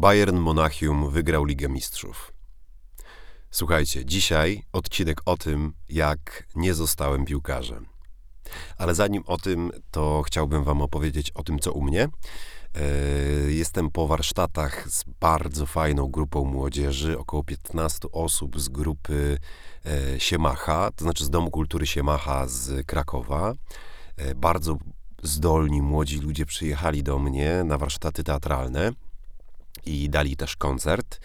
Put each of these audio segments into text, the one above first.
Bayern Monachium wygrał Ligę Mistrzów. Słuchajcie, dzisiaj odcinek o tym, jak nie zostałem piłkarzem. Ale zanim o tym, to chciałbym Wam opowiedzieć o tym, co u mnie. E, jestem po warsztatach z bardzo fajną grupą młodzieży, około 15 osób z grupy e, Siemacha, to znaczy z Domu Kultury Siemacha z Krakowa. E, bardzo zdolni młodzi ludzie przyjechali do mnie na warsztaty teatralne i dali też koncert.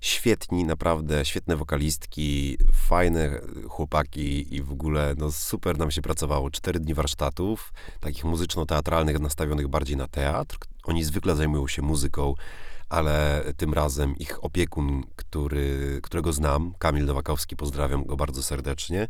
Świetni, naprawdę świetne wokalistki, fajne chłopaki i w ogóle no super nam się pracowało. Cztery dni warsztatów, takich muzyczno-teatralnych, nastawionych bardziej na teatr. Oni zwykle zajmują się muzyką, ale tym razem ich opiekun, który, którego znam, Kamil Nowakowski, pozdrawiam go bardzo serdecznie,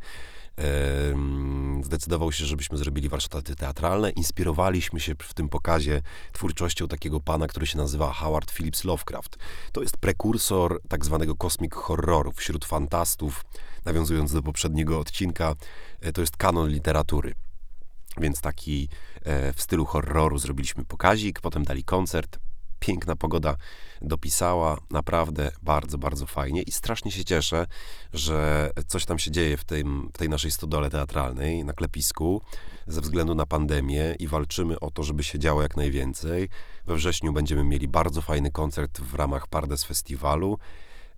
zdecydował się, żebyśmy zrobili warsztaty teatralne. Inspirowaliśmy się w tym pokazie twórczością takiego pana, który się nazywa Howard Phillips Lovecraft. To jest prekursor tak zwanego cosmic horroru wśród fantastów. Nawiązując do poprzedniego odcinka, e, to jest kanon literatury. Więc taki e, w stylu horroru zrobiliśmy pokazik, potem dali koncert piękna pogoda dopisała, naprawdę bardzo, bardzo fajnie i strasznie się cieszę, że coś tam się dzieje w, tym, w tej naszej stodole teatralnej, na klepisku, ze względu na pandemię i walczymy o to, żeby się działo jak najwięcej. We wrześniu będziemy mieli bardzo fajny koncert w ramach Pardes Festiwalu.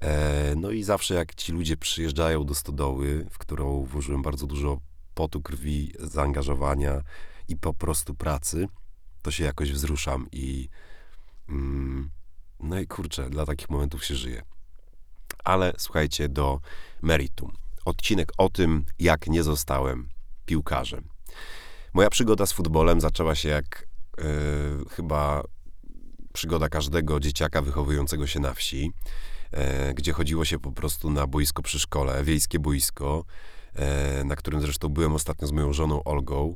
E, no i zawsze jak ci ludzie przyjeżdżają do stodoły, w którą włożyłem bardzo dużo potu, krwi, zaangażowania i po prostu pracy, to się jakoś wzruszam i no i kurczę, dla takich momentów się żyje. Ale słuchajcie, do meritum. Odcinek o tym, jak nie zostałem piłkarzem. Moja przygoda z futbolem zaczęła się jak yy, chyba przygoda każdego dzieciaka wychowującego się na wsi, yy, gdzie chodziło się po prostu na boisko przy szkole, wiejskie boisko, yy, na którym zresztą byłem ostatnio z moją żoną Olgą.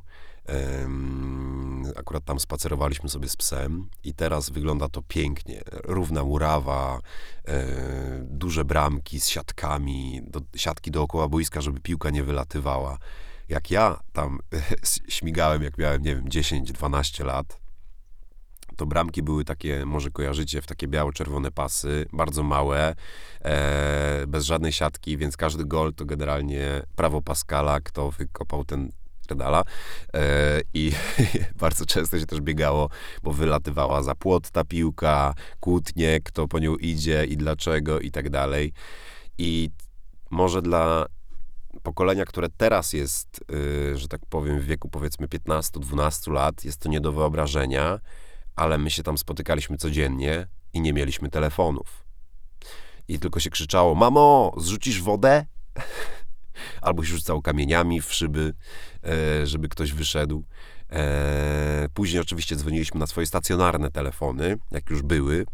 Akurat tam spacerowaliśmy sobie z psem i teraz wygląda to pięknie. Równa murawa, e, duże bramki z siatkami, do, siatki dookoła boiska, żeby piłka nie wylatywała. Jak ja tam śmigałem, jak miałem, nie wiem, 10-12 lat, to bramki były takie, może kojarzycie, w takie biało-czerwone pasy, bardzo małe, e, bez żadnej siatki, więc każdy gol to generalnie prawo Pascala, kto wykopał ten pedala e, i bardzo często się też biegało, bo wylatywała za płot ta piłka, kłótnie, kto po nią idzie i dlaczego i tak dalej. I może dla pokolenia, które teraz jest, y, że tak powiem, w wieku powiedzmy 15-12 lat, jest to nie do wyobrażenia, ale my się tam spotykaliśmy codziennie i nie mieliśmy telefonów. I tylko się krzyczało: Mamo, zrzucisz wodę? Albo się rzucał kamieniami w szyby, e, żeby ktoś wyszedł. E, później oczywiście dzwoniliśmy na swoje stacjonarne telefony, jak już były,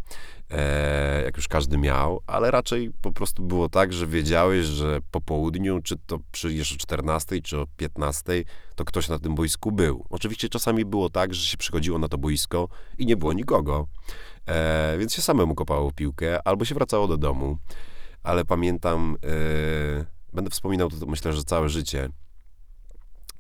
e, jak już każdy miał, ale raczej po prostu było tak, że wiedziałeś, że po południu, czy to przy jeszcze 14, czy o 15, to ktoś na tym boisku był. Oczywiście czasami było tak, że się przychodziło na to boisko i nie było nikogo, więc się samemu kopało piłkę, albo się wracało do domu. Ale pamiętam będę wspominał to myślę, że całe życie,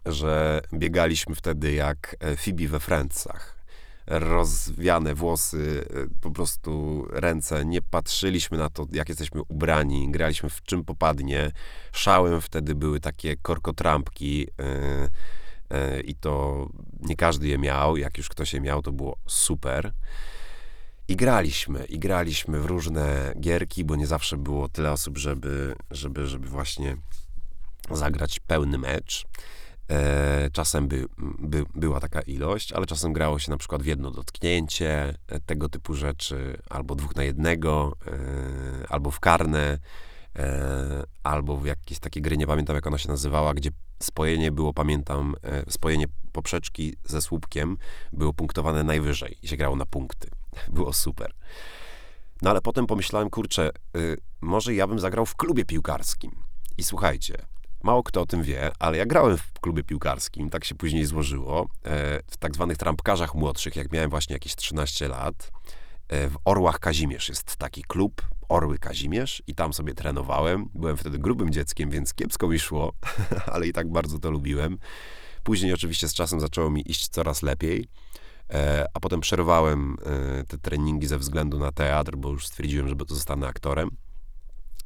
że biegaliśmy wtedy jak e, Phoebe we Friendsach. Rozwiane włosy, e, po prostu ręce, nie patrzyliśmy na to, jak jesteśmy ubrani, graliśmy w czym popadnie. Szałem wtedy były takie korkotrampki yy, i to nie każdy je miał. Jak już ktoś je miał, to było super. I graliśmy, i graliśmy w różne gierki, bo nie zawsze było tyle osób, żeby, żeby, żeby właśnie zagrać pełny mecz. E, czasem by, by, była taka ilość, ale czasem grało się na przykład w jedno dotknięcie, e, tego typu rzeczy, albo dwóch na jednego, e, albo w karne, albo w jakieś takie gry, nie pamiętam jak ona się nazywała, gdzie spojenie było, pamiętam, spojenie poprzeczki ze słupkiem było punktowane najwyżej i się grało na punkty. Było super. No ale potem pomyślałem, kurczę, y, może ja bym zagrał w klubie piłkarskim. I słuchajcie, mało kto o tym wie, ale ja grałem w klubie piłkarskim, tak się później złożyło, e, w tak zwanych trampkarzach młodszych, jak miałem właśnie jakieś 13 lat. E, w Orłach Kazimierz jest taki klub, Orły Kazimierz i tam sobie trenowałem. Byłem wtedy grubym dzieckiem, więc kiepsko mi szło, ale i tak bardzo to lubiłem. Później oczywiście z czasem zaczęło mi iść coraz lepiej. E, a potem przerwałem e, te treningi ze względu na teatr, bo już stwierdziłem, że zostanę aktorem.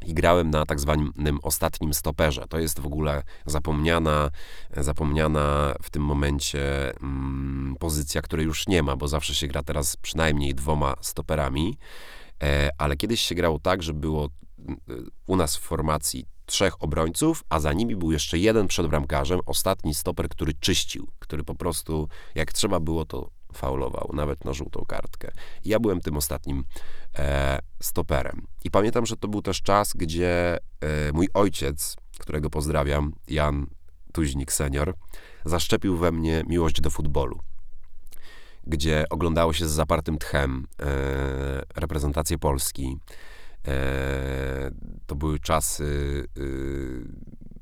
I grałem na tak zwanym ostatnim stoperze. To jest w ogóle zapomniana, zapomniana w tym momencie mm, pozycja, której już nie ma, bo zawsze się gra teraz przynajmniej dwoma stoperami. E, ale kiedyś się grało tak, że było u nas w formacji trzech obrońców, a za nimi był jeszcze jeden przed bramkarzem, ostatni stoper, który czyścił, który po prostu jak trzeba było, to faulował, nawet na żółtą kartkę. I ja byłem tym ostatnim e, stoperem. I pamiętam, że to był też czas, gdzie e, mój ojciec, którego pozdrawiam, Jan Tuźnik senior, zaszczepił we mnie miłość do futbolu gdzie oglądało się z zapartym tchem e, reprezentację Polski. E, to były czasy, e,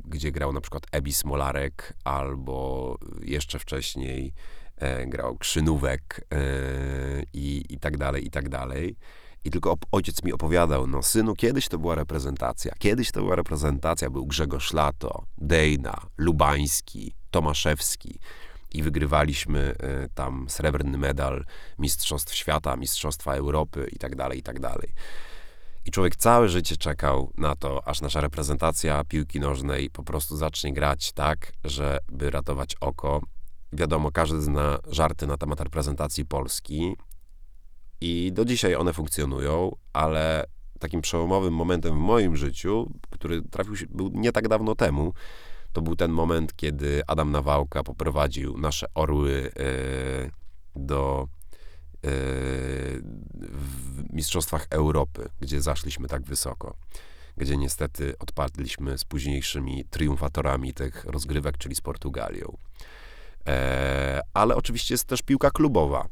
gdzie grał na przykład Ebi Smolarek, albo jeszcze wcześniej grał Krzynówek e, i, i tak dalej, i tak dalej. I tylko ojciec mi opowiadał, no synu, kiedyś to była reprezentacja. Kiedyś to była reprezentacja, był Grzegorz Lato, Dejna, Lubański, Tomaszewski i wygrywaliśmy e, tam srebrny medal Mistrzostw Świata, Mistrzostwa Europy i tak dalej, i tak dalej. I człowiek całe życie czekał na to, aż nasza reprezentacja piłki nożnej po prostu zacznie grać tak, żeby ratować oko. Wiadomo, każdy zna żarty na temat reprezentacji Polski i do dzisiaj one funkcjonują, ale takim przełomowym momentem w moim życiu, który trafił się, był nie tak dawno temu, to był ten moment, kiedy Adam Nawałka poprowadził nasze orły e, do e, w Mistrzostwach Europy, gdzie zaszliśmy tak wysoko, gdzie niestety odpadliśmy z późniejszymi triumfatorami tych rozgrywek, czyli z Portugalią. E, ale oczywiście jest też piłka klubowa.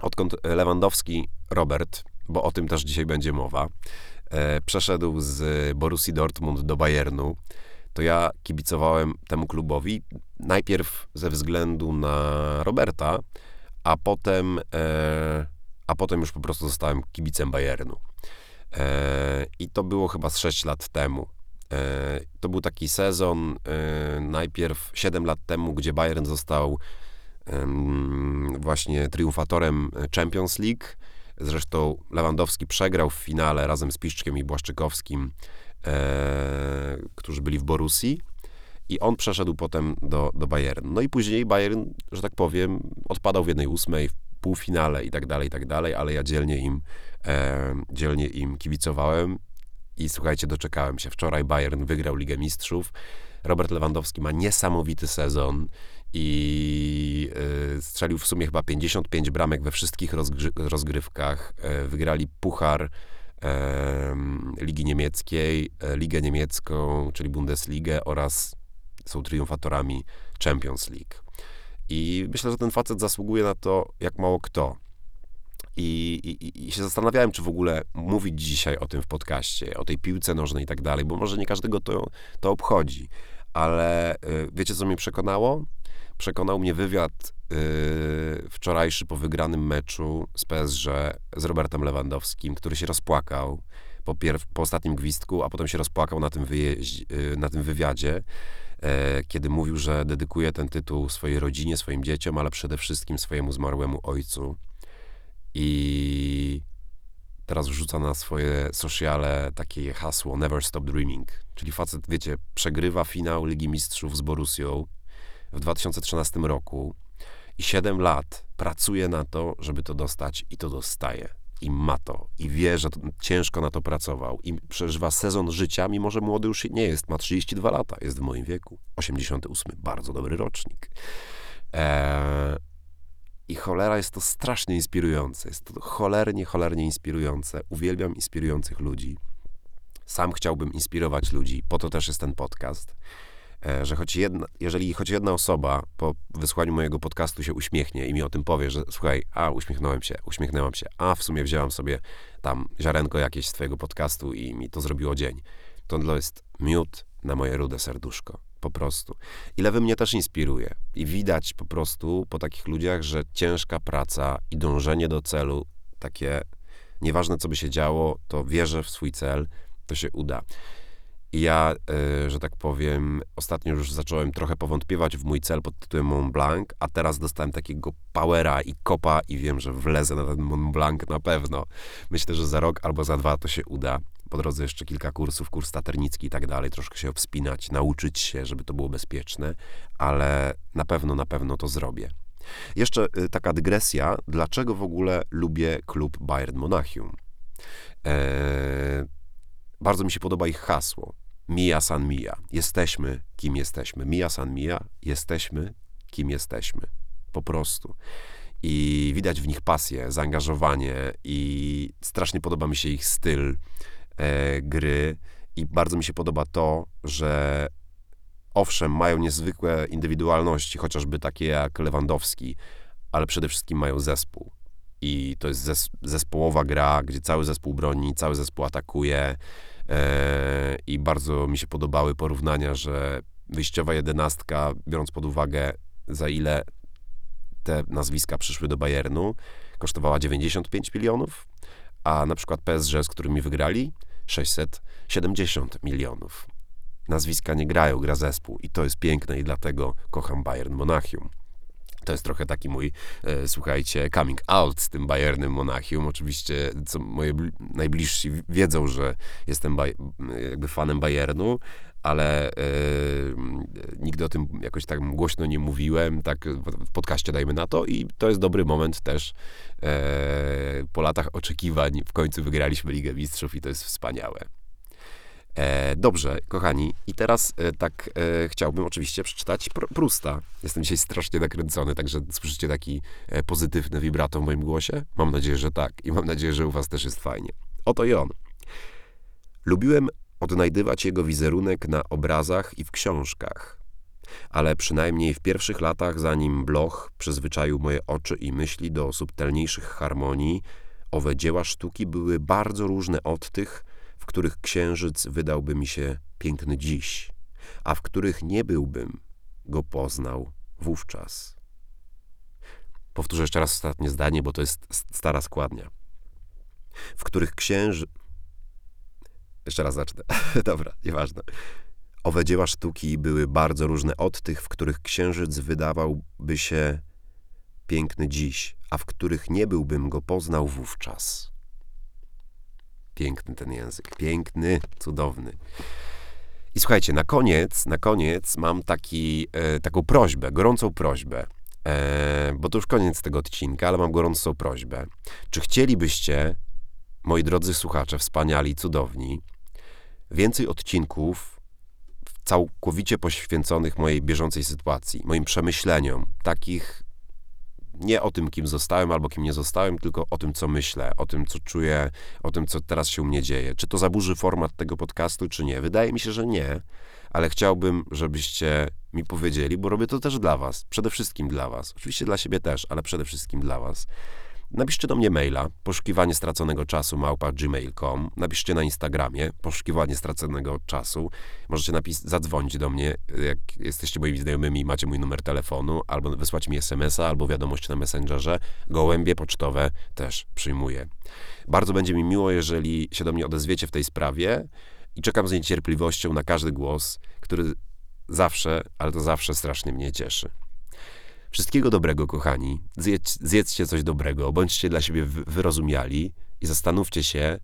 Odkąd Lewandowski Robert, bo o tym też dzisiaj będzie mowa, przeszedł z Borussii Dortmund do Bayernu, to ja kibicowałem temu klubowi najpierw ze względu na Roberta, a potem, e, a potem już po prostu zostałem kibicem Bayernu. E, I to było chyba z 6 lat temu. E, to był taki sezon e, najpierw 7 lat temu, gdzie Bayern został właśnie triumfatorem Champions League. Zresztą Lewandowski przegrał w finale razem z Piszczkiem i Błaszczykowskim e, którzy byli w Borussii i on przeszedł potem do, do Bayernu. No i później Bayern, że tak powiem, odpadał w jednej ósmej, w półfinale i tak dalej, i tak dalej, ale ja dzielnie im, dzielnie im kibicowałem i słuchajcie, doczekałem się. Wczoraj Bayern wygrał Ligę Mistrzów. Robert Lewandowski ma niesamowity sezon i y, strzelił w sumie chyba 55 bramek we wszystkich rozgrywkach. Y, wygrali puchar Ligi Niemieckiej, e, Ligę Niemiecką, czyli Bundesligę oraz są triumfatorami Champions League. I myślę, że ten facet zasługuje na to jak mało kto. I, i, I, się zastanawiałem, czy w ogóle mówić dzisiaj o tym w podcaście, o tej piłce nożnej i tak dalej, bo może nie każdego to, to obchodzi. Ale e, wiecie, co mnie przekonało? Przekonał mnie wywiad yy, wczorajszy po wygranym meczu z PSG z Robertem Lewandowskim, który się rozpłakał po, pierw, po ostatnim gwizdku, a potem się rozpłakał na tym, wyjeźdź, yy, na tym wywiadzie, yy, kiedy mówił, że dedykuje ten tytuł swojej rodzinie, swoim dzieciom, ale przede wszystkim swojemu zmarłemu ojcu. I teraz wrzuca na swoje sociale takie hasło Never Stop Dreaming. Czyli facet, wiecie, przegrywa finał Ligi Mistrzów z Borussią w 2013 roku i 7 lat pracuje na to, żeby to dostać i to dostaje. I ma to. I wie, że ciężko na to pracował. I przeżywa sezon życia, mimo że młody już nie jest. Ma 32 lata. Jest w moim wieku. 88. Bardzo dobry rocznik. Eee, I cholera jest to strasznie inspirujące. Jest to cholernie, cholernie inspirujące. Uwielbiam inspirujących ludzi. Sam chciałbym inspirować ludzi. Po to też jest ten podcast. E, że choć jedna, jeżeli choć jedna osoba po wysłaniu mojego podcastu się uśmiechnie i mi o tym powie, że słuchaj, a uśmiechnąłem się, uśmiechnęłam się, a w sumie wzięłam sobie tam ziarenko jakieś z twojego podcastu i mi to zrobiło dzień, to to jest miód na moje rude serduszko. Po prostu. I lewy mnie też inspiruje. I widać po prostu po takich ludziach, że ciężka praca i dążenie do celu, takie nieważne co by się działo, to wierzę w swój cel, to się uda. I ja, y, że tak powiem, ostatnio już zacząłem trochę powątpiewać w mój cel pod tytułem Mont Blanc, a teraz dostałem takiego powera i kopa i wiem, że wlezę na ten Mont Blanc na pewno. Myślę, że za rok albo za dwa to się uda. Po drodze jeszcze kilka kursów, kurs taternicki i tak dalej, troszkę się wspinać, nauczyć się, żeby to było bezpieczne, ale na pewno, na pewno to zrobię. Jeszcze y, taka dygresja, dlaczego w ogóle lubię klub Bayern Monachium. Eee, bardzo mi się podoba ich hasło. Mia san mia. Jesteśmy, kim jesteśmy. Mia san mia. Jesteśmy, kim jesteśmy. Po prostu. I widać w nich pasję, zaangażowanie i strasznie podoba mi się ich styl gry i bardzo mi się podoba to, że owszem, mają niezwykłe indywidualności, chociażby takie jak Lewandowski, ale przede wszystkim mają zespół. I to jest zes zespołowa gra, gdzie cały zespół broni, cały zespół atakuje. E, I bardzo mi się podobały porównania, że wyjściowa jedenastka, biorąc pod uwagę za ile te nazwiska przyszły do Bayernu, kosztowała 95 milionów, a na przykład PSG, z którymi wygrali, 670 milionów. Nazwiska nie grają, gra zespół i to jest piękne i dlatego kocham Bayern Monachium. To jest trochę taki mój, e, słuchajcie, coming out z tym Bayernem Monachium. Oczywiście, co moje najbliżsi wiedzą, że jestem jakby fanem Bayernu, ale e, nigdy o tym jakoś tak głośno nie mówiłem, tak w podcaście dajmy na to i to jest dobry moment też e, po latach oczekiwań w końcu wygraliśmy Ligę Mistrzów i to jest wspaniałe. E, dobrze, kochani, i teraz e, tak e, chciałbym oczywiście przeczytać pr Prusta. Jestem dzisiaj strasznie nakręcony, także słyszycie taki e, pozytywny wibrato w moim głosie? Mam nadzieję, że tak i mam nadzieję, że u was też jest fajnie. Oto i on. Lubiłem odnajdywać jego wizerunek na obrazach i w książkach. Ale przynajmniej w pierwszych latach, zanim Bloch przyzwyczaił moje oczy i myśli do subtelniejszych harmonii, owe dzieła sztuki były bardzo różne od tych, w których księżyc wydałby mi się piękny dziś, a w których nie byłbym go poznał wówczas. Powtórzę jeszcze raz ostatnie zdanie, bo to jest stara składnia. W których księżyc. Jeszcze raz zacznę. Dobra, nieważne. Owe dzieła sztuki były bardzo różne od tych, w których księżyc wydawałby się piękny dziś, a w których nie byłbym go poznał wówczas. Piękny ten język, piękny, cudowny. I słuchajcie, na koniec, na koniec mam taki, e, taką prośbę, gorącą prośbę, e, bo to już koniec tego odcinka, ale mam gorącą prośbę. Czy chcielibyście, moi drodzy słuchacze, wspaniali, cudowni, więcej odcinków całkowicie poświęconych mojej bieżącej sytuacji, moim przemyśleniom, takich nie o tym, kim zostałem albo kim nie zostałem, tylko o tym, co myślę, o tym, co czuję, o tym, co teraz się u mnie dzieje. Czy to zaburzy format tego podcastu, czy nie? Wydaje mi się, że nie, ale chciałbym, żebyście mi powiedzieli, bo robię to też dla Was, przede wszystkim dla Was. Oczywiście dla siebie też, ale przede wszystkim dla Was. Napiszcie do mnie maila, poszukiwanie straconego czasu małpa gmail.com. Napiszcie na Instagramie, poszukiwanie straconego czasu. Możecie napis, zadzwonić do mnie, jak jesteście moimi znajomymi i macie mój numer telefonu, albo wysłać mi SMS-a, albo wiadomość na Messengerze. Gołębie pocztowe też przyjmuję. Bardzo będzie mi miło, jeżeli się do mnie odezwiecie w tej sprawie i czekam z niecierpliwością na każdy głos, który zawsze, ale to zawsze strasznie mnie cieszy. Wszystkiego dobrego, kochani. Zjedz, zjedzcie coś dobrego, bądźcie dla siebie wyrozumiali i zastanówcie się,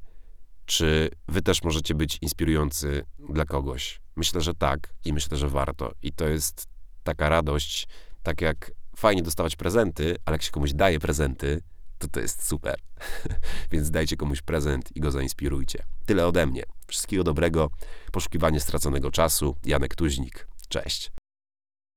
czy wy też możecie być inspirujący dla kogoś. Myślę, że tak i myślę, że warto. I to jest taka radość, tak jak fajnie dostawać prezenty, ale jak się komuś daje prezenty, to to jest super. Więc dajcie komuś prezent i go zainspirujcie. Tyle ode mnie. Wszystkiego dobrego. Poszukiwanie straconego czasu. Janek Tuźnik. Cześć.